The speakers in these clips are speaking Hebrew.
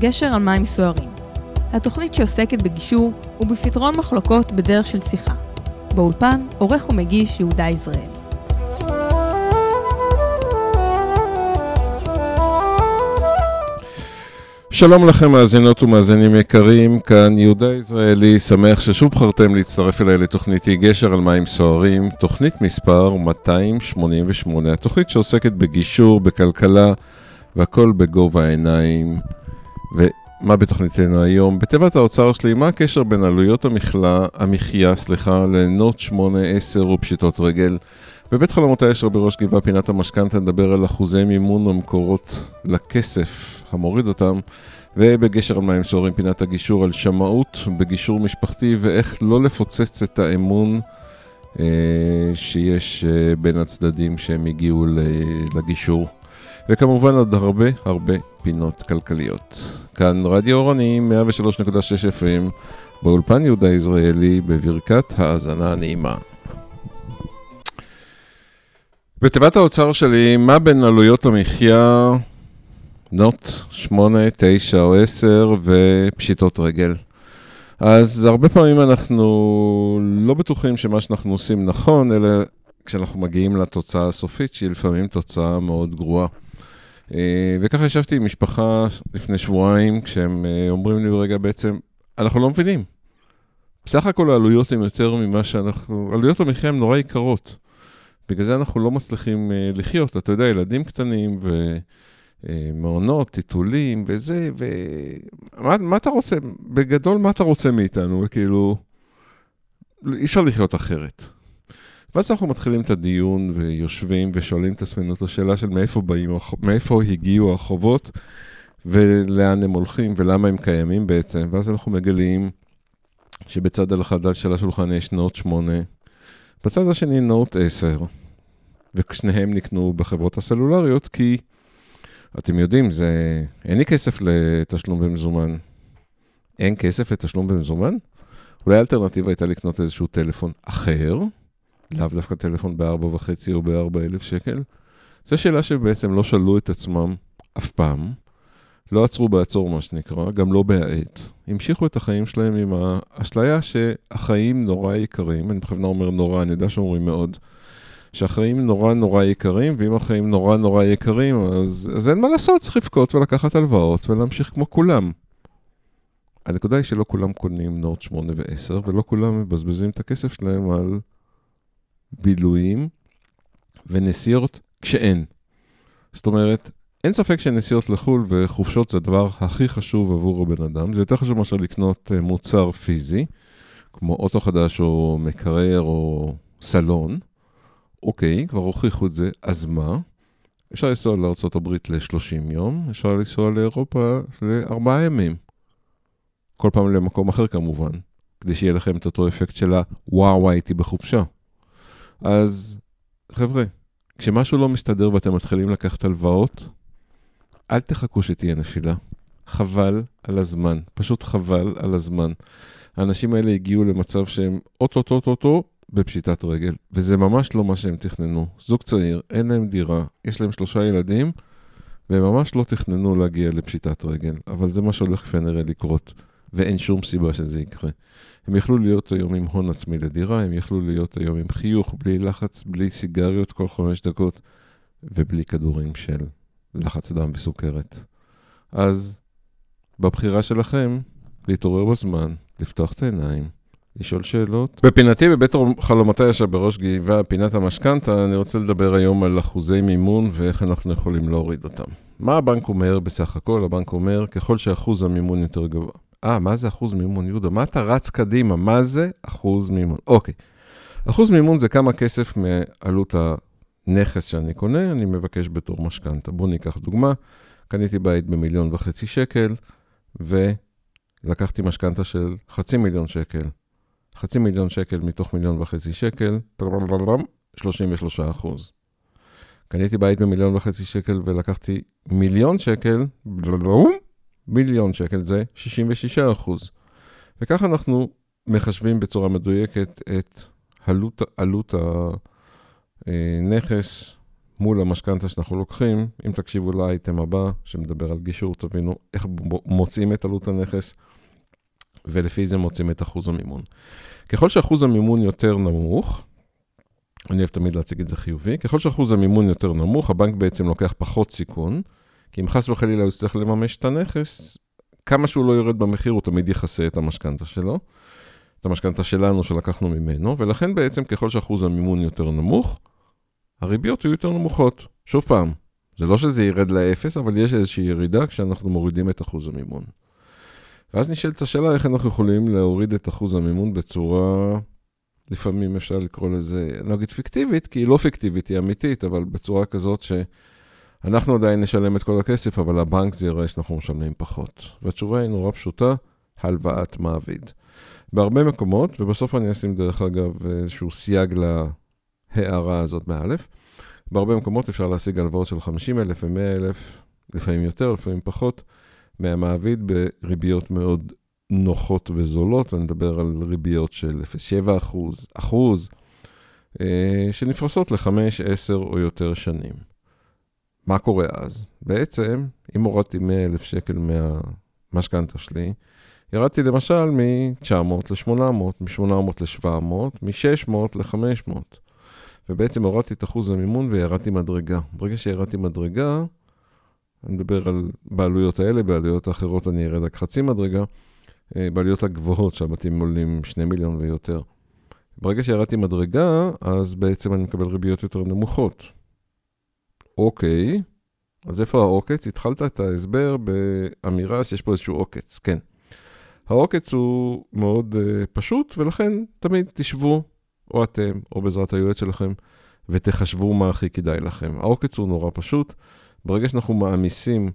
גשר על מים סוערים. התוכנית שעוסקת בגישור ובפתרון מחלוקות בדרך של שיחה. באולפן, עורך ומגיש יהודה יזרעאלי. שלום לכם מאזינות ומאזינים יקרים, כאן יהודה ישראלי, שמח ששוב בחרתם להצטרף אליי לתוכניתי גשר על מים סוערים, תוכנית מספר 288, התוכנית שעוסקת בגישור, בכלכלה והכל בגובה העיניים. ומה בתוכניתנו היום? בתיבת האוצר שלי, מה הקשר בין עלויות המחלה, המחיה, סליחה, לנוט 8, 10 ופשיטות רגל? בבית חלומות הישר בראש גבעה פינת המשכנתה נדבר על אחוזי מימון ומקורות לכסף המוריד אותם ובגשר על מים סוערים פינת הגישור על שמאות בגישור משפחתי ואיך לא לפוצץ את האמון אה, שיש אה, בין הצדדים שהם הגיעו לגישור וכמובן עוד הרבה הרבה פינות כלכליות. כאן רדיו אורני 103.6 FM באולפן יהודה יזרעאלי בברכת האזנה נעימה. בתיבת האוצר שלי, מה בין עלויות המחיה, נוט 8, 9 או 10 ופשיטות רגל? אז הרבה פעמים אנחנו לא בטוחים שמה שאנחנו עושים נכון, אלא כשאנחנו מגיעים לתוצאה הסופית, שהיא לפעמים תוצאה מאוד גרועה. אה, וככה ישבתי עם משפחה לפני שבועיים, כשהם אה, אומרים לי, רגע, בעצם, אנחנו לא מבינים. בסך הכל העלויות הן יותר ממה שאנחנו, עלויות המחיה הן נורא יקרות. בגלל זה אנחנו לא מצליחים uh, לחיות. אתה יודע, ילדים קטנים ומעונות, טיטולים וזה, ומה מה אתה רוצה, בגדול, מה אתה רוצה מאיתנו? כאילו, אי אפשר לחיות אחרת. ואז אנחנו מתחילים את הדיון ויושבים ושואלים את עצמנו את השאלה של מאיפה באים, מאיפה הגיעו החובות ולאן הם הולכים ולמה הם קיימים בעצם. ואז אנחנו מגלים שבצד אחד של השולחן יש נוט 8, בצד השני נוט 10. ושניהם נקנו בחברות הסלולריות, כי אתם יודעים, זה... אין לי כסף לתשלום במזומן. אין כסף לתשלום במזומן? אולי האלטרנטיבה הייתה לקנות איזשהו טלפון אחר, לאו דווקא טלפון ב-4.5 או ב-4,000 שקל. זו שאלה שבעצם לא שאלו את עצמם אף פעם, לא עצרו בעצור מה שנקרא, גם לא בהאט. המשיכו את החיים שלהם עם האשליה שהחיים נורא יקרים, אני בכוונה אומר נורא, אני יודע שאומרים מאוד. שהחיים נורא נורא יקרים, ואם החיים נורא נורא יקרים, אז, אז אין מה לעשות, צריך לבכות ולקחת הלוואות ולהמשיך כמו כולם. הנקודה היא שלא כולם קונים נוט 8 ו-10, ולא כולם מבזבזים את הכסף שלהם על בילויים ונסיעות כשאין. זאת אומרת, אין ספק שנסיעות לחו"ל וחופשות זה הדבר הכי חשוב עבור הבן אדם. זה יותר חשוב מאשר לקנות אה, מוצר פיזי, כמו אוטו חדש או מקרר או סלון. אוקיי, כבר הוכיחו את זה, אז מה? אפשר לנסוע לארה"ב ל-30 יום, אפשר לנסוע לאירופה לארבעה ימים. כל פעם למקום אחר כמובן, כדי שיהיה לכם את אותו אפקט של הוואו, הייתי בחופשה. אז חבר'ה, כשמשהו לא מסתדר ואתם מתחילים לקחת הלוואות, אל תחכו שתהיה נפילה. חבל על הזמן, פשוט חבל על הזמן. האנשים האלה הגיעו למצב שהם אוטוטוטוטו בפשיטת רגל, וזה ממש לא מה שהם תכננו. זוג צעיר, אין להם דירה, יש להם שלושה ילדים, והם ממש לא תכננו להגיע לפשיטת רגל, אבל זה מה שהולך כנראה לקרות, ואין שום סיבה שזה יקרה. הם יכלו להיות היום עם הון עצמי לדירה, הם יכלו להיות היום עם חיוך, בלי לחץ, בלי סיגריות כל חמש דקות, ובלי כדורים של לחץ דם וסוכרת. אז בבחירה שלכם, להתעורר בזמן, לפתוח את העיניים, לשאול שאלות. בפינתי בבית חלומותי ישר בראש גאווה, פינת המשכנתה, אני רוצה לדבר היום על אחוזי מימון ואיך אנחנו יכולים להוריד אותם. מה הבנק אומר בסך הכל? הבנק אומר, ככל שאחוז המימון יותר גבוה. אה, מה זה אחוז מימון, יהודה? מה אתה רץ קדימה? מה זה אחוז מימון? אוקיי. אחוז מימון זה כמה כסף מעלות הנכס שאני קונה, אני מבקש בתור משכנתה. בואו ניקח דוגמה, קניתי בית במיליון וחצי שקל, ולקחתי משכנתה של חצי מיליון שקל. חצי מיליון שקל מתוך מיליון וחצי שקל, 33 אחוז. קניתי בית במיליון וחצי שקל ולקחתי מיליון שקל, מיליון שקל זה 66 אחוז. וככה אנחנו מחשבים בצורה מדויקת את עלות, עלות הנכס מול המשכנתה שאנחנו לוקחים, אם תקשיבו לאייטם הבא, שמדבר על גישור, תבינו איך מוצאים את עלות הנכס, ולפי זה מוצאים את אחוז המימון. ככל שאחוז המימון יותר נמוך, אני אוהב תמיד להציג את זה חיובי, ככל שאחוז המימון יותר נמוך, הבנק בעצם לוקח פחות סיכון, כי אם חס וחלילה הוא יצטרך לממש את הנכס, כמה שהוא לא יורד במחיר, הוא תמיד יכסה את המשכנתה שלו, את המשכנתה שלנו שלקחנו ממנו, ולכן בעצם ככל שאחוז המימון יותר נמוך, הריביות יהיו יותר נמוכות. שוב פעם, זה לא שזה ירד לאפס, אבל יש איזושהי ירידה כשאנחנו מורידים את אחוז המימון. ואז נשאלת השאלה איך אנחנו יכולים להוריד את אחוז המימון בצורה, לפעמים אפשר לקרוא לזה, אני לא אגיד פיקטיבית, כי היא לא פיקטיבית, היא אמיתית, אבל בצורה כזאת שאנחנו עדיין נשלם את כל הכסף, אבל הבנק זה יראה שאנחנו משלמים פחות. והתשובה היא נורא פשוטה, הלוואת מעביד. בהרבה מקומות, ובסוף אני אשים דרך אגב איזשהו סייג להערה הזאת באלף, בהרבה מקומות אפשר להשיג הלוואות של 50,000 ו-100,000, לפעמים יותר, לפעמים פחות. מהמעביד בריביות מאוד נוחות וזולות, ואני מדבר על ריביות של 0.7 אחוז, אחוז, אה, שנפרסות ל-5, 10 או יותר שנים. מה קורה אז? בעצם, אם הורדתי 100 אלף שקל מהמשכנתה שלי, ירדתי למשל מ-900 ל-800, מ-800 ל-700, מ-600 ל-500. ובעצם הורדתי את אחוז המימון וירדתי מדרגה. ברגע שירדתי מדרגה, אני מדבר על בעלויות האלה, בעלויות האחרות אני ארד רק חצי מדרגה, אה, בעלויות הגבוהות שהבתים עולים 2 מיליון ויותר. ברגע שירדתי מדרגה, אז בעצם אני מקבל ריביות יותר נמוכות. אוקיי, אז איפה העוקץ? התחלת את ההסבר באמירה שיש פה איזשהו עוקץ, כן. העוקץ הוא מאוד uh, פשוט, ולכן תמיד תשבו, או אתם, או בעזרת היועץ שלכם, ותחשבו מה הכי כדאי לכם. העוקץ הוא נורא פשוט. ברגע שאנחנו מעמיסים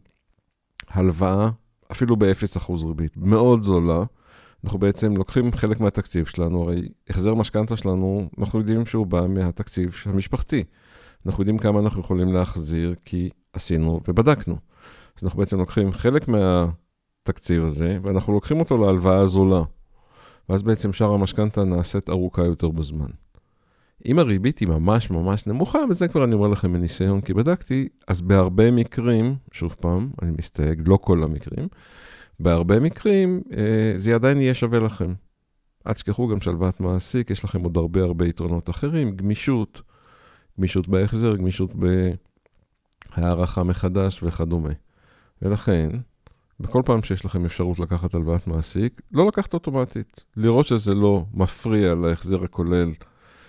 הלוואה, אפילו ב-0% ריבית, מאוד זולה, אנחנו בעצם לוקחים חלק מהתקציב שלנו, הרי החזר משכנתה שלנו, אנחנו יודעים שהוא בא מהתקציב המשפחתי. אנחנו יודעים כמה אנחנו יכולים להחזיר, כי עשינו ובדקנו. אז אנחנו בעצם לוקחים חלק מהתקציב הזה, ואנחנו לוקחים אותו להלוואה הזולה. ואז בעצם שאר המשכנתה נעשית ארוכה יותר בזמן. אם הריבית היא ממש ממש נמוכה, וזה כבר אני אומר לכם מניסיון כי בדקתי, אז בהרבה מקרים, שוב פעם, אני מסתייג, לא כל המקרים, בהרבה מקרים אה, זה עדיין יהיה שווה לכם. אל תשכחו גם שלוות מעסיק, יש לכם עוד הרבה הרבה יתרונות אחרים, גמישות, גמישות בהחזר, גמישות בהערכה מחדש וכדומה. ולכן, בכל פעם שיש לכם אפשרות לקחת הלוואת מעסיק, לא לקחת אוטומטית, לראות שזה לא מפריע להחזר הכולל.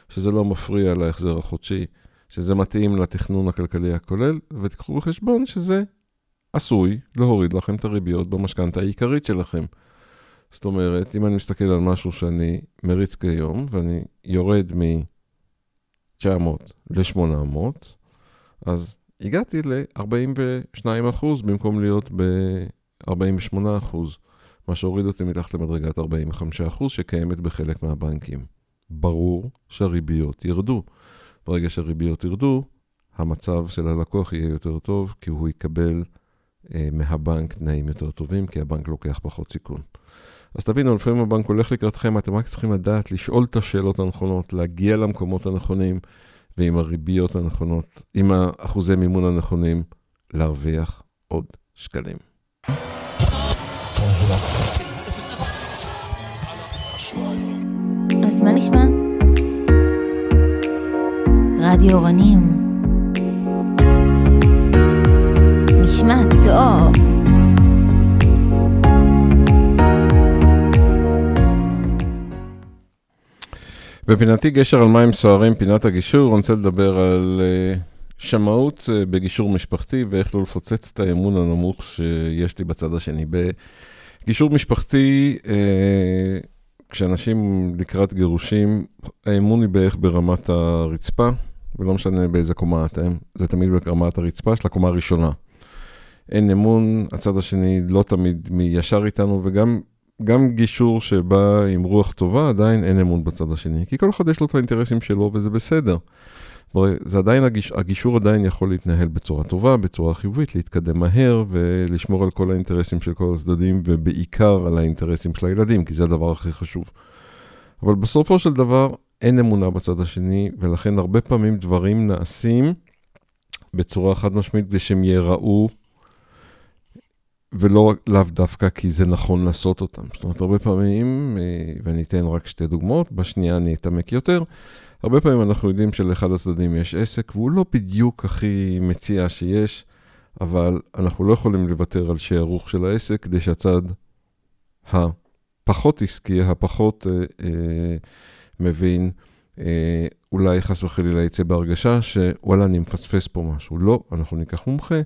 שזה לא מפריע להחזר החודשי, שזה מתאים לתכנון הכלכלי הכולל, ותיקחו בחשבון שזה עשוי להוריד לכם את הריביות במשכנתה העיקרית שלכם. זאת אומרת, אם אני מסתכל על משהו שאני מריץ כיום, ואני יורד מ-900 ל-800, אז הגעתי ל-42% במקום להיות ב-48%, מה שהוריד אותי מתחת למדרגת 45% שקיימת בחלק מהבנקים. ברור שהריביות ירדו. ברגע שהריביות ירדו, המצב של הלקוח יהיה יותר טוב, כי הוא יקבל אה, מהבנק תנאים יותר טובים, כי הבנק לוקח פחות סיכון. אז תבינו, לפעמים הבנק הולך לקראתכם, אתם רק צריכים לדעת לשאול את השאלות הנכונות, להגיע למקומות הנכונים, ועם הריביות הנכונות, עם האחוזי מימון הנכונים, להרוויח עוד שקלים. אז מה נשמע? רדיו אורנים. נשמע טוב. בפינתי גשר על מים סוערים, פינת הגישור, אני רוצה לדבר על uh, שמאות uh, בגישור משפחתי ואיך לא לפוצץ את האמון הנמוך שיש לי בצד השני. בגישור משפחתי, uh, כשאנשים לקראת גירושים, האמון היא בערך ברמת הרצפה, ולא משנה באיזה קומה אתם, זה תמיד ברמת הרצפה של הקומה הראשונה. אין אמון, הצד השני לא תמיד מישר איתנו, וגם גם גישור שבא עם רוח טובה, עדיין אין אמון בצד השני. כי כל אחד יש לו את האינטרסים שלו, וזה בסדר. זה עדיין, הגיש, הגישור עדיין יכול להתנהל בצורה טובה, בצורה חיובית, להתקדם מהר ולשמור על כל האינטרסים של כל הצדדים, ובעיקר על האינטרסים של הילדים, כי זה הדבר הכי חשוב. אבל בסופו של דבר אין אמונה בצד השני, ולכן הרבה פעמים דברים נעשים בצורה חד משמעית, כדי שהם ייראו, ולא לאו דווקא כי זה נכון לעשות אותם. זאת אומרת, הרבה פעמים, אה, ואני אתן רק שתי דוגמאות, בשנייה אני אתעמק יותר, הרבה פעמים אנחנו יודעים שלאחד הצדדים יש עסק, והוא לא בדיוק הכי מציע שיש, אבל אנחנו לא יכולים לוותר על שערוך של העסק כדי שהצד הפחות עסקי, הפחות אה, אה, מבין, אה, אולי חס וחלילה יצא בהרגשה שוואלה, אני מפספס פה משהו. לא, אנחנו ניקח מומחה,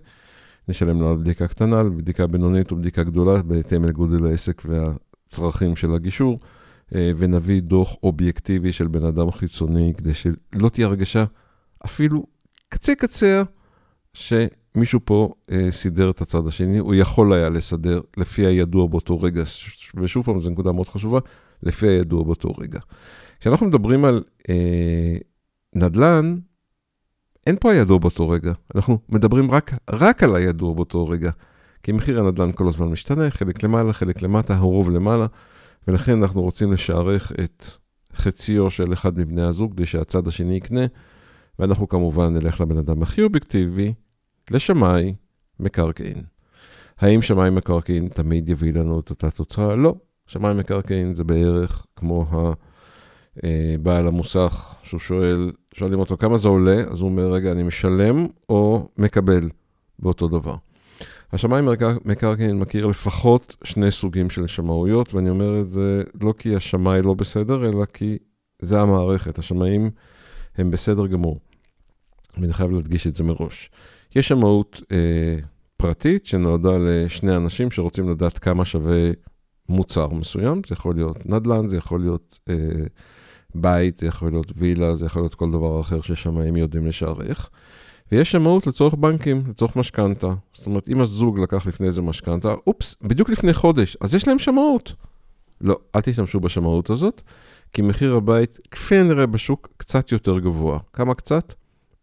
נשלם לו על בדיקה קטנה, על בדיקה בינונית או בדיקה גדולה, בהתאם לגודל העסק והצרכים של הגישור, אה, ונביא דוח אובייקטיבי של בן אדם חיצוני, כדי שלא תהיה הרגשה אפילו קצה קצה, שמישהו פה אה, סידר את הצד השני, הוא יכול היה לסדר לפי הידוע באותו רגע, ושוב פעם, זו נקודה מאוד חשובה, לפי הידוע באותו רגע. כשאנחנו מדברים על אה, נדל"ן, אין פה הידוע באותו רגע. אנחנו מדברים רק, רק על הידוע באותו רגע. כי מחיר הנדל"ן כל הזמן משתנה, חלק למעלה, חלק למטה, הרוב למעלה, ולכן אנחנו רוצים לשערך את חציו של אחד מבני הזוג כדי שהצד השני יקנה, ואנחנו כמובן נלך לבן אדם הכי אובייקטיבי, לשמאי מקרקעין. האם שמאי מקרקעין תמיד יביא לנו את אותה תוצאה? לא. שמאי מקרקעין זה בערך כמו ה... אה, בעל המוסך, שהוא שואל, שואלים אותו כמה זה עולה, אז הוא אומר, רגע, אני משלם או מקבל באותו דבר. השמאי מקרקעין מכיר לפחות שני סוגים של שמאויות, ואני אומר את זה לא כי השמאי לא בסדר, אלא כי זה המערכת. השמאים הם בסדר גמור. ואני חייב להדגיש את זה מראש. יש שמאות אה, פרטית שנועדה לשני אנשים שרוצים לדעת כמה שווה מוצר מסוים. זה יכול להיות נדל"ן, זה יכול להיות אה, בית, זה יכול להיות וילה, זה יכול להיות כל דבר אחר ששמאים יודעים לשערך. ויש שמאות לצורך בנקים, לצורך משכנתה. זאת אומרת, אם הזוג לקח לפני איזה משכנתה, אופס, בדיוק לפני חודש, אז יש להם שמאות. לא, אל תשתמשו בשמאות הזאת, כי מחיר הבית, כפי הנראה בשוק, קצת יותר גבוה. כמה קצת?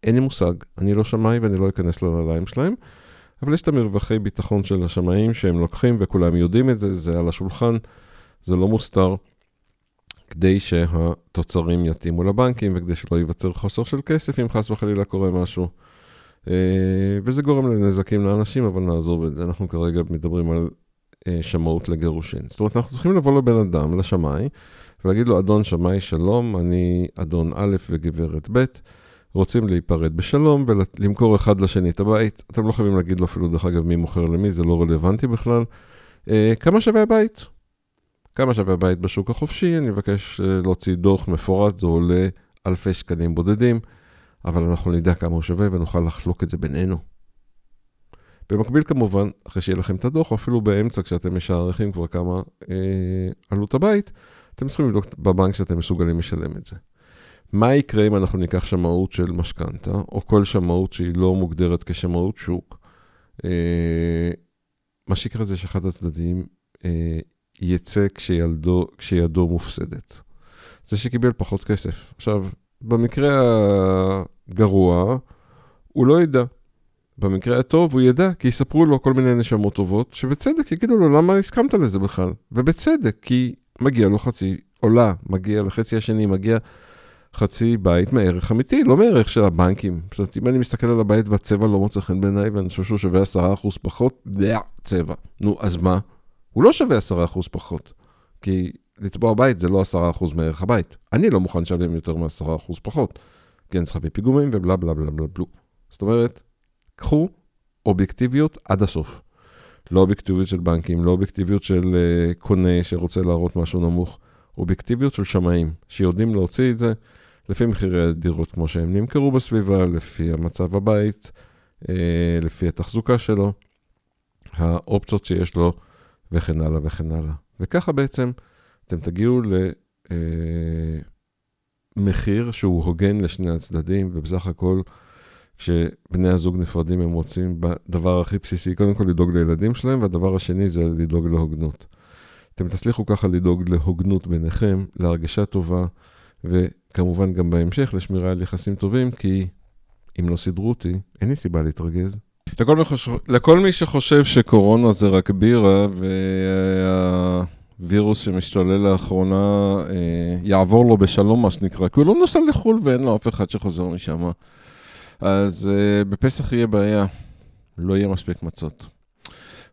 אין לי מושג. אני לא שמאי ואני לא אכנס לנעליים שלהם, אבל יש את המרווחי ביטחון של השמאים שהם לוקחים, וכולם יודעים את זה, זה על השולחן, זה לא מוסתר. כדי שהתוצרים יתאימו לבנקים וכדי שלא ייווצר חוסר של כסף אם חס וחלילה קורה משהו. אה, וזה גורם לנזקים לאנשים, אבל נעזוב את זה. אנחנו כרגע מדברים על אה, שמאות לגירושין. זאת אומרת, אנחנו צריכים לבוא לבן אדם, לשמאי, ולהגיד לו, אדון שמאי, שלום, אני אדון א' וגברת ב', רוצים להיפרד בשלום ולמכור אחד לשני את הבית. אתם לא חייבים להגיד לו אפילו, דרך אגב, מי מוכר למי, זה לא רלוונטי בכלל. אה, כמה שווה הבית? כמה שווה בית בשוק החופשי, אני מבקש אה, להוציא דוח מפורט, זה עולה אלפי שקלים בודדים, אבל אנחנו נדע כמה הוא שווה ונוכל לחלוק את זה בינינו. במקביל כמובן, אחרי שיהיה לכם את הדוח, אפילו באמצע כשאתם משערכים כבר כמה אה, עלות הבית, אתם צריכים לבדוק בבנק שאתם מסוגלים לשלם את זה. מה יקרה אם אנחנו ניקח שמאות של משכנתה, או כל שמאות שהיא לא מוגדרת כשמאות שוק? אה, מה שיקרה זה שאחד הצדדים אה, יצא כשילדו, כשידו מופסדת. זה שקיבל פחות כסף. עכשיו, במקרה הגרוע, הוא לא ידע. במקרה הטוב הוא ידע, כי יספרו לו כל מיני נשמות טובות, שבצדק יגידו לו, למה הסכמת לזה בכלל? ובצדק, כי מגיע לו חצי עולה, מגיע לחצי השני, מגיע חצי בית מערך אמיתי, לא מערך של הבנקים. זאת אומרת, אם אני מסתכל על הבית והצבע לא מוצא חן בעיניי, ואני חושב שהוא שווה 10% פחות, צבע. נו, אז מה? הוא לא שווה 10% פחות. כי לצבוע בית זה לא 10% מערך הבית. אני לא מוכן לשלם יותר מ-10% פחות. כי אני צריך להביא פיגומים ובלה בלה בלה בלה בלה. זאת אומרת, קחו אובייקטיביות עד הסוף. לא אובייקטיביות של בנקים, לא אובייקטיביות של uh, קונה שרוצה להראות משהו נמוך, אובייקטיביות של שמאים, שיודעים להוציא את זה לפי מחירי הדירות כמו שהם נמכרו בסביבה, לפי המצב הבית, uh, לפי התחזוקה שלו, האופציות שיש לו וכן הלאה וכן הלאה. וככה בעצם אתם תגיעו למחיר אה, שהוא הוגן לשני הצדדים, ובסך הכל, כשבני הזוג נפרדים הם רוצים בדבר הכי בסיסי, קודם כל לדאוג לילדים שלהם, והדבר השני זה לדאוג להוגנות. אתם תצליחו ככה לדאוג להוגנות ביניכם, להרגשה טובה, וכמובן גם בהמשך לשמירה על יחסים טובים, כי אם לא סידרו אותי, אין לי סיבה להתרגז. לכל מי, חושב, לכל מי שחושב שקורונה זה רק בירה, והווירוס שמשתולל לאחרונה אה, יעבור לו בשלום, מה שנקרא, כי הוא לא נוסע לחו"ל ואין לו אף אחד שחוזר משם. אז uh, בפסח יהיה בעיה, לא יהיה מספיק מצות.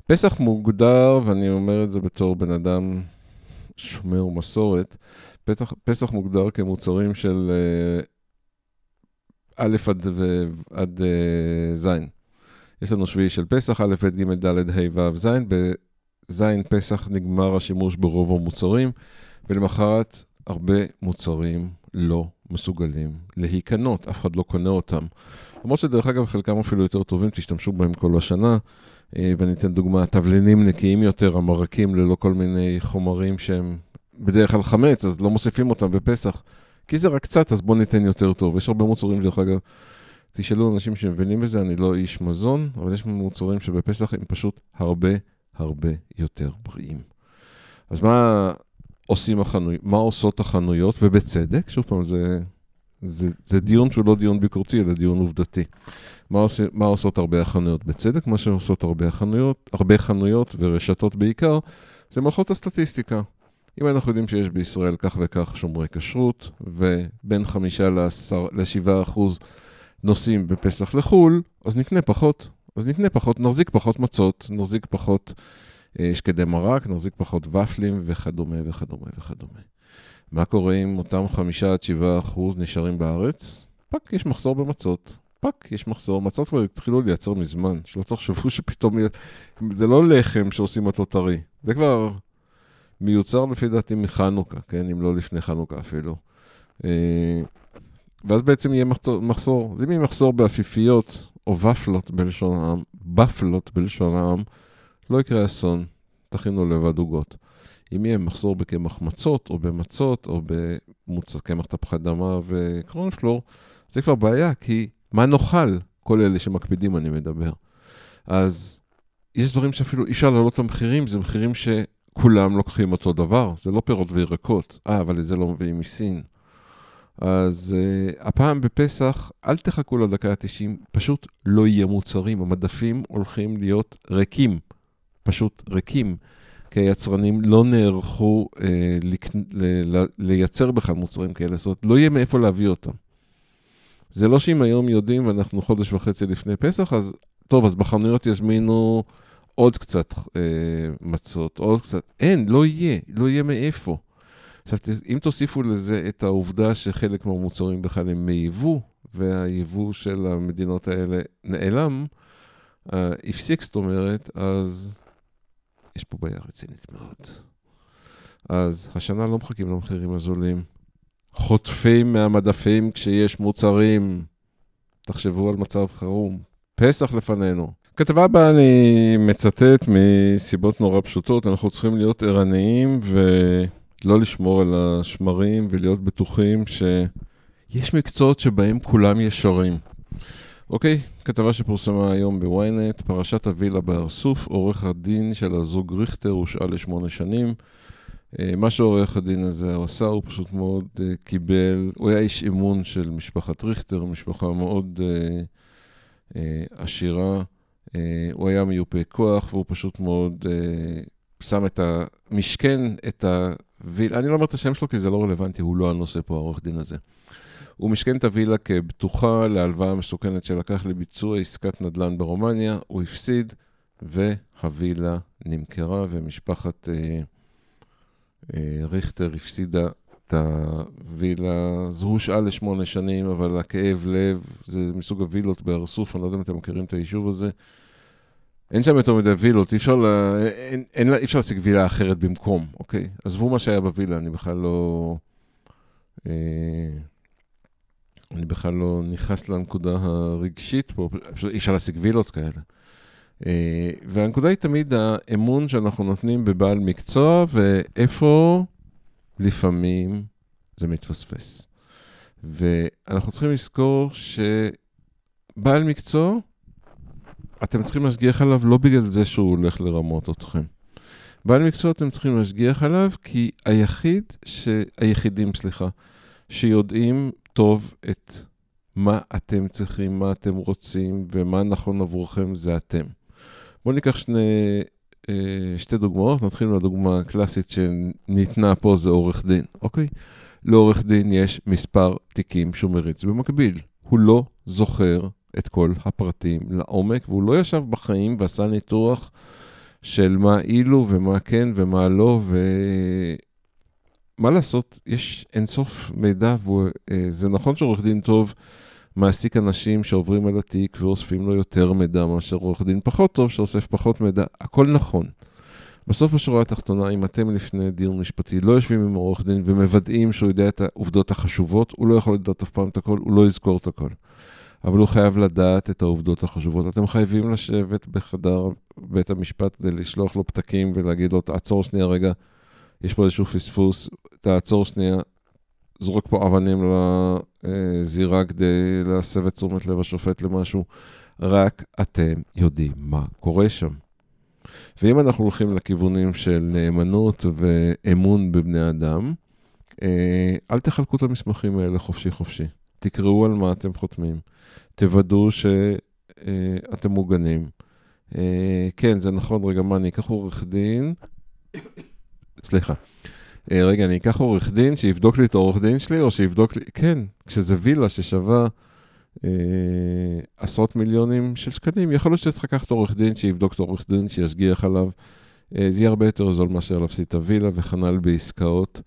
פסח מוגדר, ואני אומר את זה בתור בן אדם שומר מסורת, פתח, פסח מוגדר כמוצרים של uh, א' עד, עד ז'. יש לנו שביעי של פסח, א', ב', ג', ד', ה', ו', ז', בז' פסח נגמר השימוש ברוב המוצרים, ולמחרת הרבה מוצרים לא מסוגלים להיקנות, אף אחד לא קונה אותם. למרות שדרך אגב, חלקם אפילו יותר טובים, תשתמשו בהם כל השנה. אה, ואני אתן דוגמה, תבלינים נקיים יותר, המרקים ללא כל מיני חומרים שהם בדרך כלל חמץ, אז לא מוסיפים אותם בפסח. כי זה רק קצת, אז בואו ניתן יותר טוב. יש הרבה מוצרים, דרך אגב, תשאלו אנשים שמבינים בזה, אני לא איש מזון, אבל יש מוצרים שבפסח הם פשוט הרבה הרבה יותר בריאים. אז מה עושים החנויות, מה עושות החנויות, ובצדק, שוב פעם, זה, זה, זה דיון שהוא לא דיון ביקורתי, אלא דיון עובדתי. מה, עוש, מה עושות הרבה החנויות בצדק? מה שעושות הרבה חנויות, הרבה חנויות ורשתות בעיקר, זה מלכות הסטטיסטיקה. אם אנחנו יודעים שיש בישראל כך וכך שומרי כשרות, ובין חמישה לשבעה אחוז נוסעים בפסח לחו"ל, אז נקנה פחות. אז נקנה פחות, נחזיק פחות מצות, נחזיק פחות אה, שקדי מרק, נחזיק פחות ופלים וכדומה וכדומה וכדומה. מה קורה אם אותם חמישה עד שבעה אחוז נשארים בארץ? fuck, יש מחסור במצות. fuck, יש מחסור. מצות כבר התחילו לייצר מזמן, שלא תחשבו שפתאום... זה לא לחם שעושים אותו טרי, זה כבר מיוצר לפי דעתי מחנוכה, כן? אם לא לפני חנוכה אפילו. אה, ואז בעצם יהיה מחסור. אז אם יהיה מחסור באפיפיות, או ופלות בלשון העם, בפלות בלשון העם, לא יקרה אסון, תכינו לבד עוגות. אם יהיה מחסור בקמח מצות, או במצות, או בקמח תפוחי אדמה וקרונפלור, זה כבר בעיה, כי מה נאכל? כל אלה שמקפידים אני מדבר. אז יש דברים שאפילו אי אפשר להעלות למחירים, זה מחירים שכולם לוקחים אותו דבר, זה לא פירות וירקות. אה, אבל את זה לא מביאים מסין. אז uh, הפעם בפסח, אל תחכו לדקה ה-90, פשוט לא יהיה מוצרים. המדפים הולכים להיות ריקים, פשוט ריקים. כי היצרנים לא נערכו uh, לק... ל... ל... לייצר בכלל מוצרים כאלה, זאת אומרת, לא יהיה מאיפה להביא אותם. זה לא שאם היום יודעים ואנחנו חודש וחצי לפני פסח, אז טוב, אז בחנויות יזמינו עוד קצת אה, מצות, עוד קצת. אין, לא יהיה, לא יהיה מאיפה. עכשיו, אם תוסיפו לזה את העובדה שחלק מהמוצרים בכלל הם מייבוא, והייבוא של המדינות האלה נעלם, uh, הפסיק, זאת אומרת, אז יש פה בעיה רצינית מאוד. אז השנה לא מחכים למחירים הזולים. חוטפים מהמדפים כשיש מוצרים. תחשבו על מצב חירום. פסח לפנינו. כתבה הבאה אני מצטט מסיבות נורא פשוטות, אנחנו צריכים להיות ערניים ו... לא לשמור על השמרים ולהיות בטוחים שיש מקצועות שבהם כולם ישרים. אוקיי, כתבה שפורסמה היום בוויינט, פרשת הווילה בהר סוף, עורך הדין של הזוג ריכטר הושעה לשמונה שנים. אה, מה שעורך הדין הזה עשה, הוא פשוט מאוד uh, קיבל, הוא היה איש אמון של משפחת ריכטר, משפחה מאוד uh, עשירה. הוא היה מיופה כוח, והוא פשוט מאוד שם את המשכן, את ה... וילה, אני לא אומר את השם שלו כי זה לא רלוונטי, הוא לא הנושא פה, העורך דין הזה. הוא משכן את הווילה כבטוחה להלוואה מסוכנת שלקח לביצוע עסקת נדל"ן ברומניה, הוא הפסיד, והווילה נמכרה, ומשפחת אה, אה, ריכטר הפסידה את הווילה. זו הושעה לשמונה שנים, אבל הכאב לב, זה מסוג הווילות בארסוף, אני לא יודע אם אתם מכירים את היישוב הזה. אין שם יותר מדי וילות, אי אפשר, לה, אין, אין, אי אפשר להשיג וילה אחרת במקום, אוקיי? עזבו מה שהיה בווילה, אני בכלל לא... אה, אני בכלל לא נכנס לנקודה הרגשית פה, פשוט אי אפשר להשיג וילות כאלה. אה, והנקודה היא תמיד האמון שאנחנו נותנים בבעל מקצוע, ואיפה לפעמים זה מתפספס. ואנחנו צריכים לזכור שבעל מקצוע, אתם צריכים להשגיח עליו לא בגלל זה שהוא הולך לרמות אתכם. בעל מקצוע אתם צריכים להשגיח עליו כי היחיד, ש... היחידים, סליחה, שיודעים טוב את מה אתם צריכים, מה אתם רוצים ומה נכון עבורכם זה אתם. בואו ניקח שני, אה, שתי דוגמאות, נתחיל מהדוגמה הקלאסית שניתנה פה, זה עורך דין, אוקיי? לעורך דין יש מספר תיקים שהוא מריץ במקביל. הוא לא זוכר את כל הפרטים לעומק, והוא לא ישב בחיים ועשה ניתוח של מה אילו ומה כן ומה לא, ומה לעשות, יש אינסוף מידע, וזה נכון שעורך דין טוב מעסיק אנשים שעוברים על התיק ואוספים לו יותר מידע מאשר עורך דין פחות טוב שאוסף פחות מידע, הכל נכון. בסוף בשורה התחתונה, אם אתם לפני דיון משפטי לא יושבים עם עורך דין ומוודאים שהוא יודע את העובדות החשובות, הוא לא יכול לדעת אף פעם את הכל, הוא לא יזכור את הכל. אבל הוא חייב לדעת את העובדות החשובות. אתם חייבים לשבת בחדר בית המשפט כדי לשלוח לו פתקים ולהגיד לו, תעצור שנייה רגע, יש פה איזשהו פספוס, תעצור שנייה, זרוק פה אבנים לזירה כדי להסב את תשומת לב השופט למשהו. רק אתם יודעים מה קורה שם. ואם אנחנו הולכים לכיוונים של נאמנות ואמון בבני אדם, אה, אל תחלקו את המסמכים האלה חופשי חופשי. תקראו על מה אתם חותמים. תוודאו שאתם מוגנים. אה, כן, זה נכון, רגע, מה, אני אקח עורך דין? סליחה. אה, רגע, אני אקח עורך דין שיבדוק לי את העורך דין שלי, או שיבדוק לי... כן, כשזה וילה ששווה אה, עשרות מיליונים של שקלים, יכול להיות שצריך לקחת עורך דין שיבדוק את העורך דין, שישגיח עליו. אה, זה יהיה הרבה יותר זול מאשר להפסיד את הווילה, וכנ"ל בעסקאות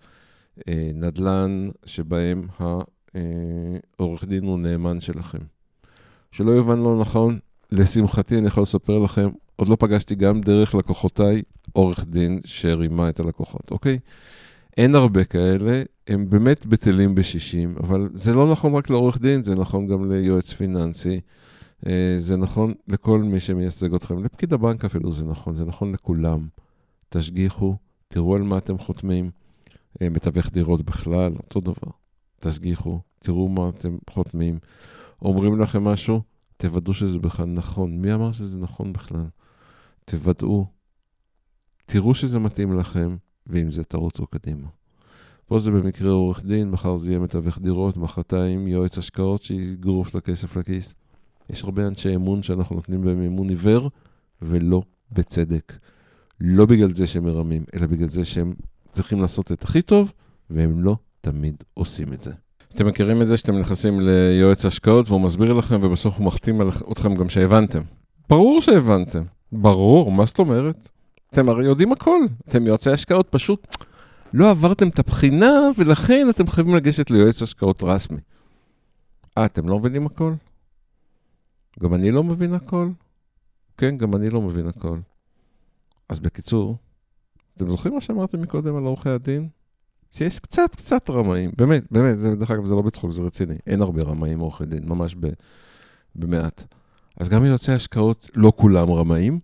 אה, נדל"ן, שבהם העורך דין הוא נאמן שלכם. שלא יובן לא נכון, לשמחתי אני יכול לספר לכם, עוד לא פגשתי גם דרך לקוחותיי עורך דין שרימה את הלקוחות, אוקיי? אין הרבה כאלה, הם באמת בטלים בשישים, אבל זה לא נכון רק לעורך דין, זה נכון גם ליועץ פיננסי, אה, זה נכון לכל מי שמייצג אתכם, לפקיד הבנק אפילו זה נכון, זה נכון לכולם. תשגיחו, תראו על מה אתם חותמים, אה, מתווך דירות בכלל, אותו דבר. תשגיחו, תראו מה אתם חותמים. אומרים לכם משהו, תוודאו שזה בכלל נכון. מי אמר שזה נכון בכלל? תוודאו, תראו שזה מתאים לכם, ועם זה תרוצו קדימה. פה זה במקרה עורך דין, מחר זה יהיה מתווך דירות, מחרתיים יועץ השקעות שיגרוף לכסף לכיס. יש הרבה אנשי אמון שאנחנו נותנים בהם אמון עיוור, ולא בצדק. לא בגלל זה שהם מרמים, אלא בגלל זה שהם צריכים לעשות את הכי טוב, והם לא תמיד עושים את זה. אתם מכירים את זה שאתם נכנסים ליועץ השקעות והוא מסביר לכם ובסוף הוא מחתים אתכם גם שהבנתם. ברור שהבנתם, ברור, מה זאת אומרת? אתם הרי יודעים הכל, אתם יועצי השקעות, פשוט לא עברתם את הבחינה ולכן אתם חייבים לגשת ליועץ השקעות רסמי. אה, אתם לא מבינים הכל? גם אני לא מבין הכל? כן, גם אני לא מבין הכל. אז בקיצור, אתם זוכרים מה שאמרתם מקודם על עורכי הדין? שיש קצת קצת רמאים, באמת, באמת, זה, דרך אגב, זה לא בצחוק, זה רציני. אין הרבה רמאים עורכי דין, ממש ב, במעט. אז גם יועצי השקעות, לא כולם רמאים,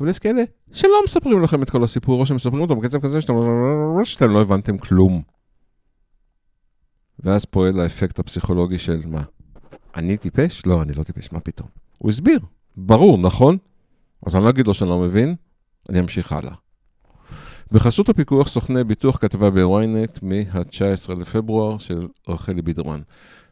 אבל יש כאלה שלא מספרים לכם את כל הסיפור, או שמספרים אותו בקצב כזה שאתם, שאתם לא הבנתם כלום. ואז פועל האפקט הפסיכולוגי של מה? אני טיפש? לא, אני לא טיפש, מה פתאום? הוא הסביר, ברור, נכון? אז אני לא אגיד לו שאני לא מבין, אני אמשיך הלאה. בחסות הפיקוח סוכני ביטוח כתבה בוויינט מה-19 לפברואר של רחלי בידרמן.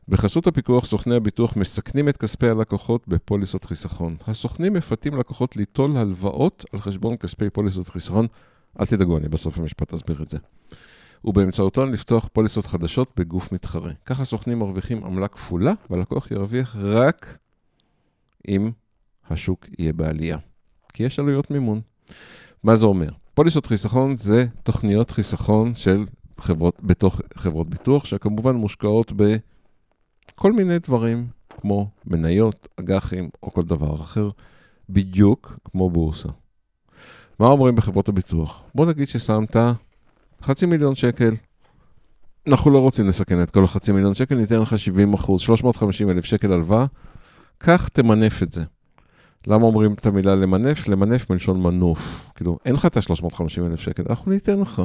בחסות הפיקוח סוכני הביטוח מסכנים את כספי הלקוחות בפוליסות חיסכון. הסוכנים מפתים לקוחות ליטול הלוואות על חשבון כספי פוליסות חיסכון. אל תדאגו, אני בסוף המשפט אסביר את זה. ובאמצעותן לפתוח פוליסות חדשות בגוף מתחרה. ככה סוכנים מרוויחים עמלה כפולה, והלקוח ירוויח רק אם השוק יהיה בעלייה. כי יש עלויות מימון. מה זה אומר? פוליסות חיסכון זה תוכניות חיסכון של חברות, בתוך חברות ביטוח, שכמובן מושקעות בכל מיני דברים, כמו מניות, אג"חים או כל דבר אחר, בדיוק כמו בורסה. מה אומרים בחברות הביטוח? בוא נגיד ששמת חצי מיליון שקל, אנחנו לא רוצים לסכן את כל החצי מיליון שקל, ניתן לך 70 אחוז, 350 אלף שקל הלוואה, קח תמנף את זה. למה אומרים את המילה למנף? למנף מלשון מנוף. כאילו, אין לך את ה-350 אלף שקל, אנחנו ניתן לך.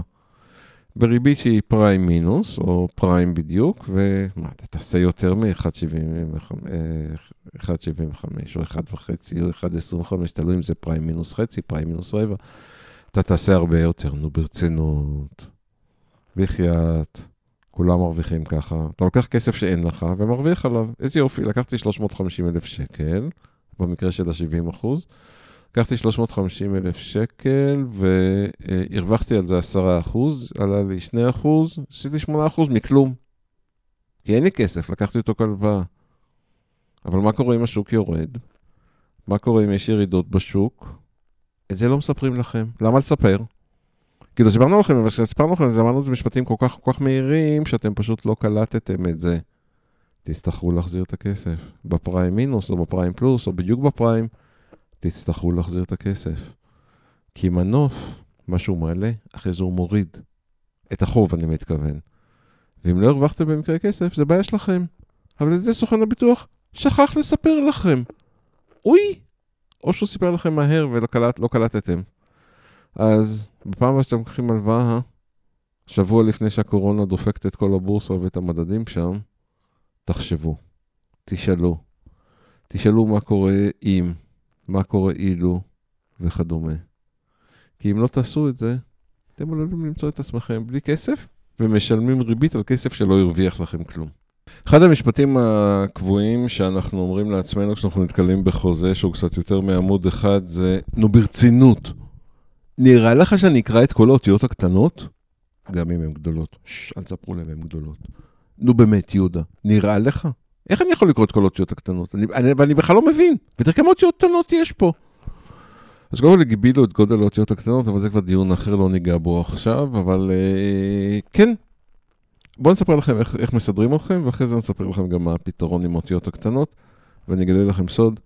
בריבית שהיא פריים מינוס, או פריים בדיוק, ומה, אתה תעשה יותר מ-1.75, או 1.5, או 1.25, תלוי אם זה פריים מינוס חצי, פריים מינוס רבע. אתה תעשה הרבה יותר, נו, ברצינות. בחייאת, כולם מרוויחים ככה. אתה לוקח כסף שאין לך ומרוויח עליו. איזה יופי, לקחתי 350 אלף שקל. במקרה של ה-70 אחוז. לקחתי 350 אלף שקל והרווחתי על זה 10 אחוז, עלה לי 2 אחוז, עשיתי 8 אחוז מכלום. כי אין לי כסף, לקחתי אותו כלוואה. אבל מה קורה אם השוק יורד? מה קורה אם יש ירידות בשוק? את זה לא מספרים לכם. למה לספר? כאילו, סיפרנו לכם, אבל כשסיפרנו לכם, אז אמרנו את זה משפטים כל כך כל כך מהירים, שאתם פשוט לא קלטתם את זה. תצטרכו להחזיר את הכסף. בפריים מינוס, או בפריים פלוס, או בדיוק בפריים, תצטרכו להחזיר את הכסף. כי מנוף, מה שהוא מעלה, אחרי זה הוא מוריד. את החוב, אני מתכוון. ואם לא הרווחתם במקרה כסף, זה בעיה שלכם. אבל את זה סוכן הביטוח שכח לספר לכם. אוי! או שהוא סיפר לכם מהר ולא קלט, לא קלטתם. אז בפעם הבאה שאתם לוקחים הלוואה, שבוע לפני שהקורונה דופקת את כל הבורסה ואת המדדים שם, תחשבו, תשאלו. תשאלו מה קורה אם, מה קורה אילו וכדומה. כי אם לא תעשו את זה, אתם עלולים למצוא את עצמכם בלי כסף ומשלמים ריבית על כסף שלא הרוויח לכם כלום. אחד המשפטים הקבועים שאנחנו אומרים לעצמנו כשאנחנו נתקלים בחוזה שהוא קצת יותר מעמוד אחד זה, נו ברצינות, נראה לך שאני אקרא את כל האותיות הקטנות? גם אם הן גדולות. ששש, אל תספרו להם הן גדולות. נו באמת, יהודה, נראה לך? איך אני יכול לקרוא את כל האותיות הקטנות? אני, אני, ואני בכלל לא מבין. ותראה כמה אותיות קטנות יש פה. אז קודם כל הגבילו את גודל האותיות הקטנות, אבל זה כבר דיון אחר, לא ניגע בו עכשיו, אבל אה, כן. בואו נספר לכם איך, איך מסדרים אתכם, ואחרי זה נספר לכם גם מה הפתרון עם האותיות הקטנות, ואני אגלה לכם סוד,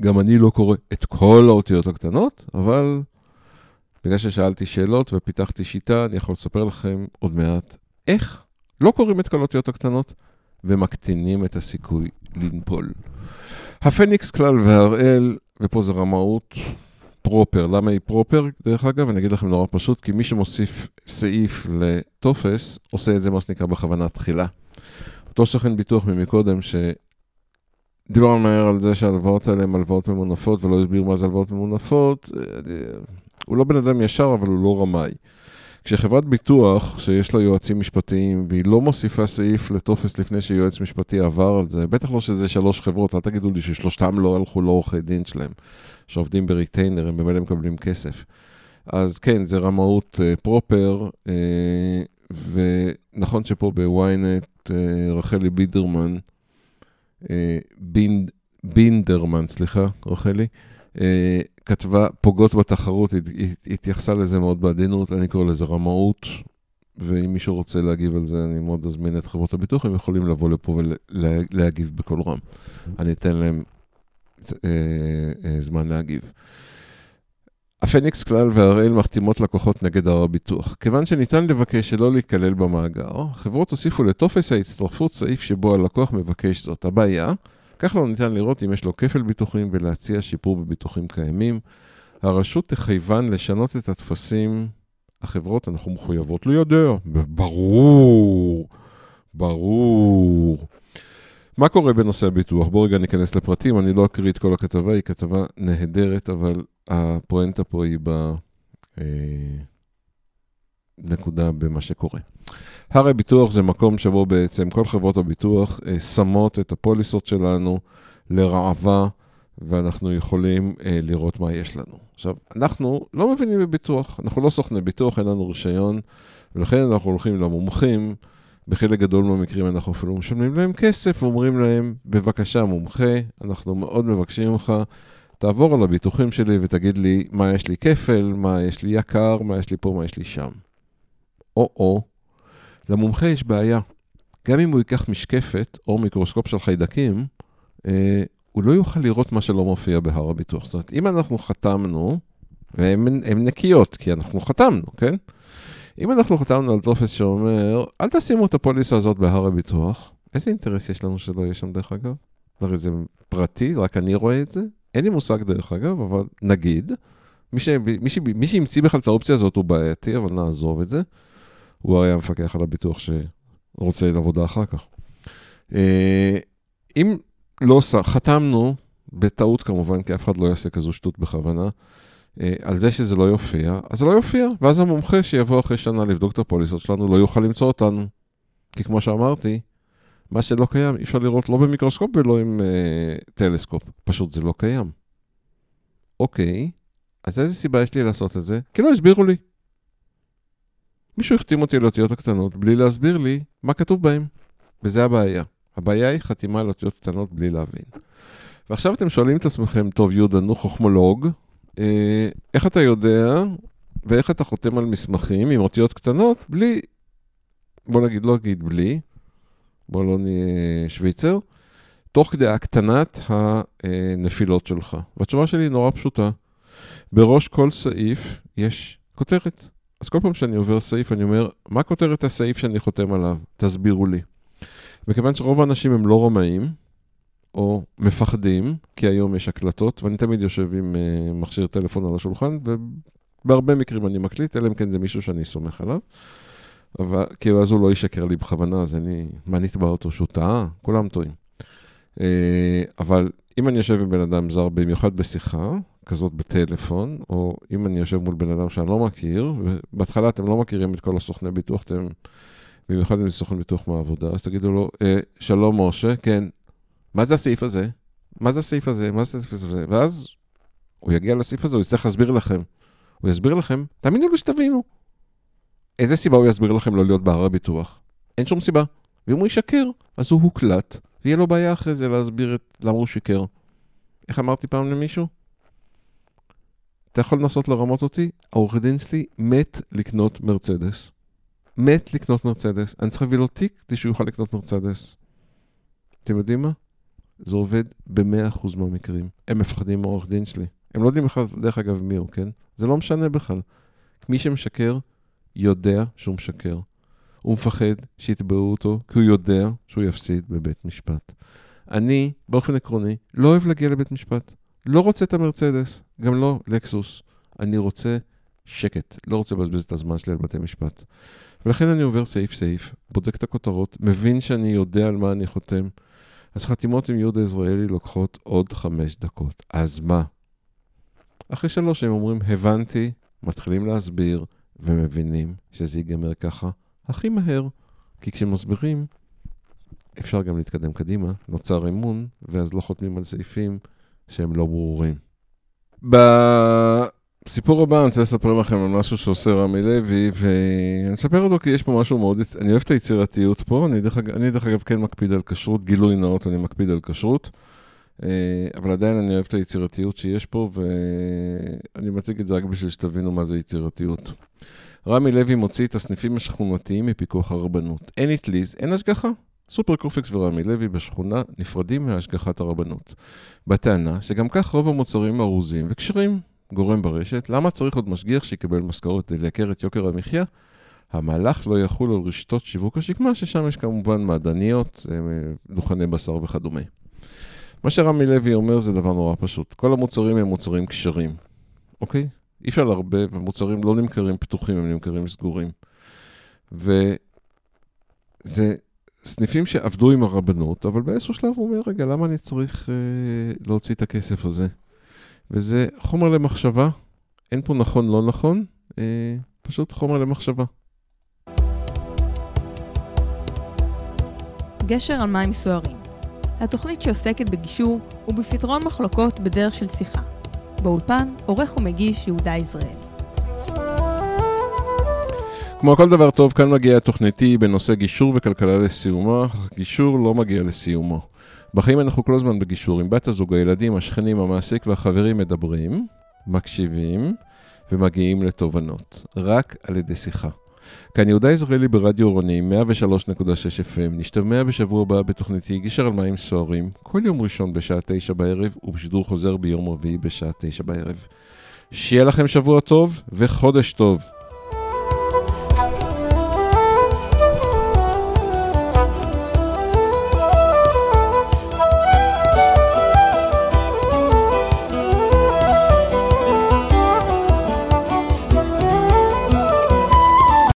גם אני לא קורא את כל האותיות הקטנות, אבל בגלל ששאלתי שאלות ופיתחתי שיטה, אני יכול לספר לכם עוד מעט איך לא קוראים את כל האותיות הקטנות ומקטינים את הסיכוי לנפול. הפניקס כלל והראל, ופה זה רמאות פרופר. למה היא פרופר? דרך אגב, אני אגיד לכם נורא פשוט, כי מי שמוסיף סעיף לטופס, עושה את זה מה שנקרא בכוונה תחילה. אותו סוכן ביטוח ממקודם, שדיברנו מהר על זה שההלוואות האלה הן הלוואות ממונפות, ולא הסביר מה זה הלוואות ממונפות, הוא לא בן אדם ישר, אבל הוא לא רמאי. כשחברת ביטוח, שיש לה יועצים משפטיים, והיא לא מוסיפה סעיף לטופס לפני שיועץ משפטי עבר על זה, בטח לא שזה שלוש חברות, אל תגידו לי ששלושתם לא הלכו לעורכי דין שלהם, שעובדים ב retainer, הם במילא מקבלים כסף. אז כן, זה רמאות אה, proper, אה, ונכון שפה ב ynet, אה, רחלי בידרמן, אה, בינד, בינדרמן, סליחה, רחלי, אה, כתבה פוגעות בתחרות, היא התייחסה לזה מאוד בעדינות, אני קורא לזה רמאות, ואם מישהו רוצה להגיב על זה, אני מאוד אזמין את חברות הביטוח, הם יכולים לבוא לפה ולהגיב בקול רם. אני אתן להם אה, אה, זמן להגיב. הפניקס כלל והראל מחתימות לקוחות נגד הר הביטוח. כיוון שניתן לבקש שלא להיכלל במאגר, חברות הוסיפו לטופס ההצטרפות סעיף שבו הלקוח מבקש זאת. הבעיה, כך לא ניתן לראות אם יש לו כפל ביטוחים ולהציע שיפור בביטוחים קיימים. הרשות תחייבן לשנות את הטפסים. החברות, אנחנו מחויבות לידע. ברור, ברור. מה קורה בנושא הביטוח? בואו רגע ניכנס לפרטים, אני לא אקריא את כל הכתבה, היא כתבה נהדרת, אבל הפואנטה פה היא בנקודה במה שקורה. הר הביטוח זה מקום שבו בעצם כל חברות הביטוח אה, שמות את הפוליסות שלנו לרעבה, ואנחנו יכולים אה, לראות מה יש לנו. עכשיו, אנחנו לא מבינים בביטוח, אנחנו לא סוכני ביטוח, אין לנו רישיון, ולכן אנחנו הולכים למומחים. בחלק גדול מהמקרים אנחנו אפילו משלמים להם כסף, ואומרים להם, בבקשה מומחה, אנחנו מאוד מבקשים ממך, תעבור על הביטוחים שלי ותגיד לי מה יש לי כפל, מה יש לי יקר, מה יש לי פה, מה יש לי שם. או-או, למומחה יש בעיה. גם אם הוא ייקח משקפת או מיקרוסקופ של חיידקים, אה, הוא לא יוכל לראות מה שלא מופיע בהר הביטוח. זאת אומרת, אם אנחנו חתמנו, והן נקיות, כי אנחנו חתמנו, כן? אם אנחנו חתמנו על טופס שאומר, אל תשימו את הפוליסה הזאת בהר הביטוח, איזה אינטרס יש לנו שלא יהיה שם דרך אגב? הרי זה פרטי, רק אני רואה את זה. אין לי מושג דרך אגב, אבל נגיד, מי, שהמציא בכלל את האופציה הזאת הוא בעייתי, אבל נעזוב את זה. הוא היה המפקח על הביטוח שרוצה לעבודה אחר כך. אה, אם לא חתמנו, בטעות כמובן, כי אף אחד לא יעשה כזו שטות בכוונה, אה, על זה שזה לא יופיע, אז זה לא יופיע, ואז המומחה שיבוא אחרי שנה לבדוק את הפוליסות שלנו לא יוכל למצוא אותנו. כי כמו שאמרתי, מה שלא קיים אי אפשר לראות לא במיקרוסקופ ולא עם אה, טלסקופ, פשוט זה לא קיים. אוקיי, אז איזה סיבה יש לי לעשות את זה? כי לא הסבירו לי. מישהו החתים אותי על האותיות הקטנות בלי להסביר לי מה כתוב בהם, וזה הבעיה. הבעיה היא חתימה על אותיות קטנות בלי להבין. ועכשיו אתם שואלים את עצמכם, טוב, יהודה, נו חוכמולוג, אה, איך אתה יודע ואיך אתה חותם על מסמכים עם אותיות קטנות בלי, בוא נגיד, לא נגיד בלי, בוא לא נהיה שוויצר, תוך כדי הקטנת הנפילות שלך. והתשובה שלי היא נורא פשוטה. בראש כל סעיף יש כותרת. אז כל פעם שאני עובר סעיף, אני אומר, מה כותרת הסעיף שאני חותם עליו? תסבירו לי. מכיוון שרוב האנשים הם לא רמאים, או מפחדים, כי היום יש הקלטות, ואני תמיד יושב עם uh, מכשיר טלפון על השולחן, ובהרבה מקרים אני מקליט, אלא אם כן זה מישהו שאני סומך עליו. אבל, כי אז הוא לא ישקר לי בכוונה, אז אני, מה נתבע אותו שהוא טעה? כולם טועים. Uh, אבל אם אני יושב עם בן אדם זר, במיוחד בשיחה, כזאת בטלפון, או אם אני יושב מול בן אדם שאני לא מכיר, ובהתחלה אתם לא מכירים את כל הסוכני ביטוח, אתם, במיוחד אם זה סוכן ביטוח מהעבודה, אז תגידו לו, אה, שלום משה, כן, מה זה הסעיף הזה? מה זה הסעיף הזה? מה זה הסעיף הזה? ואז הוא יגיע לסעיף הזה, הוא יצטרך להסביר לכם. הוא יסביר לכם, תאמינו לי שתבינו. איזה סיבה הוא יסביר לכם לא להיות בהר הביטוח? אין שום סיבה. ואם הוא ישקר, אז הוא הוקלט, ויהיה לו בעיה אחרי זה להסביר את למה הוא שיקר. איך אמרתי פעם למישהו? אתה יכול לנסות לרמות אותי? העורך דין שלי מת לקנות מרצדס. מת לקנות מרצדס. אני צריך להביא לו תיק כדי שהוא יוכל לקנות מרצדס. אתם יודעים מה? זה עובד ב-100% מהמקרים. הם מפחדים מהעורך דין שלי. הם לא יודעים בכלל, דרך אגב, מי הוא, כן? זה לא משנה בכלל. מי שמשקר, יודע שהוא משקר. הוא מפחד שיתבעו אותו, כי הוא יודע שהוא יפסיד בבית משפט. אני, באופן עקרוני, לא אוהב להגיע לבית משפט. לא רוצה את המרצדס, גם לא לקסוס. אני רוצה שקט, לא רוצה לבזבז את הזמן שלי על בתי משפט. ולכן אני עובר סעיף-סעיף, בודק את הכותרות, מבין שאני יודע על מה אני חותם. אז חתימות עם יהודה יזרעאלי לוקחות עוד חמש דקות. אז מה? אחרי שלוש הם אומרים, הבנתי, מתחילים להסביר, ומבינים שזה ייגמר ככה הכי מהר. כי כשמסבירים, אפשר גם להתקדם קדימה, נוצר אמון, ואז לא חותמים על סעיפים שהם לא ברורים. בסיפור הבא אני רוצה לספר לכם על משהו שעושה רמי לוי, ואני אספר אותו כי יש פה משהו מאוד, אני אוהב את היצירתיות פה, אני דרך, אני דרך אגב כן מקפיד על כשרות, גילוי נאות אני מקפיד על כשרות, אה, אבל עדיין אני אוהב את היצירתיות שיש פה, ואני מציג את זה רק בשביל שתבינו מה זה יצירתיות. רמי לוי מוציא את הסניפים השכונתיים מפיקוח הרבנות. אין אטליז, אין השגחה. סופר קופקס ורמי לוי בשכונה נפרדים מהשגחת הרבנות. בטענה שגם כך רוב המוצרים ארוזים וכשרים. גורם ברשת, למה צריך עוד משגיח שיקבל משכורת כדי לייקר את יוקר המחיה? המהלך לא יחול על רשתות שיווק השקמה, ששם יש כמובן מעדניות, אה, דוכני בשר וכדומה. מה שרמי לוי אומר זה דבר נורא פשוט. כל המוצרים הם מוצרים כשרים, אוקיי? אי אפשר לערבב, המוצרים לא נמכרים פתוחים, הם נמכרים סגורים. וזה סניפים שעבדו עם הרבנות, אבל באיזשהו שלב הוא אומר, רגע, למה אני צריך אה, להוציא את הכסף הזה? וזה חומר למחשבה, אין פה נכון, לא נכון, אה, פשוט חומר למחשבה. גשר על מים סוערים. התוכנית שעוסקת בגישור ובפתרון מחלוקות בדרך של שיחה. באולפן, עורך ומגיש יהודה יזרעאלי. כמו כל דבר טוב, כאן מגיעה תוכניתי בנושא גישור וכלכלה לסיומה, אך גישור לא מגיע לסיומו. בחיים אנחנו כל הזמן בגישור, עם בת הזוג, הילדים, השכנים, המעסיק והחברים מדברים, מקשיבים ומגיעים לתובנות, רק על ידי שיחה. כאן יהודה יזרעאלי ברדיו עירוני 103.6 FM, נשתמע בשבוע הבא בתוכניתי גישר על מים סוערים, כל יום ראשון בשעה תשע בערב ובשידור חוזר ביום רביעי בשעה תשע בערב. שיהיה לכם שבוע טוב וחודש טוב.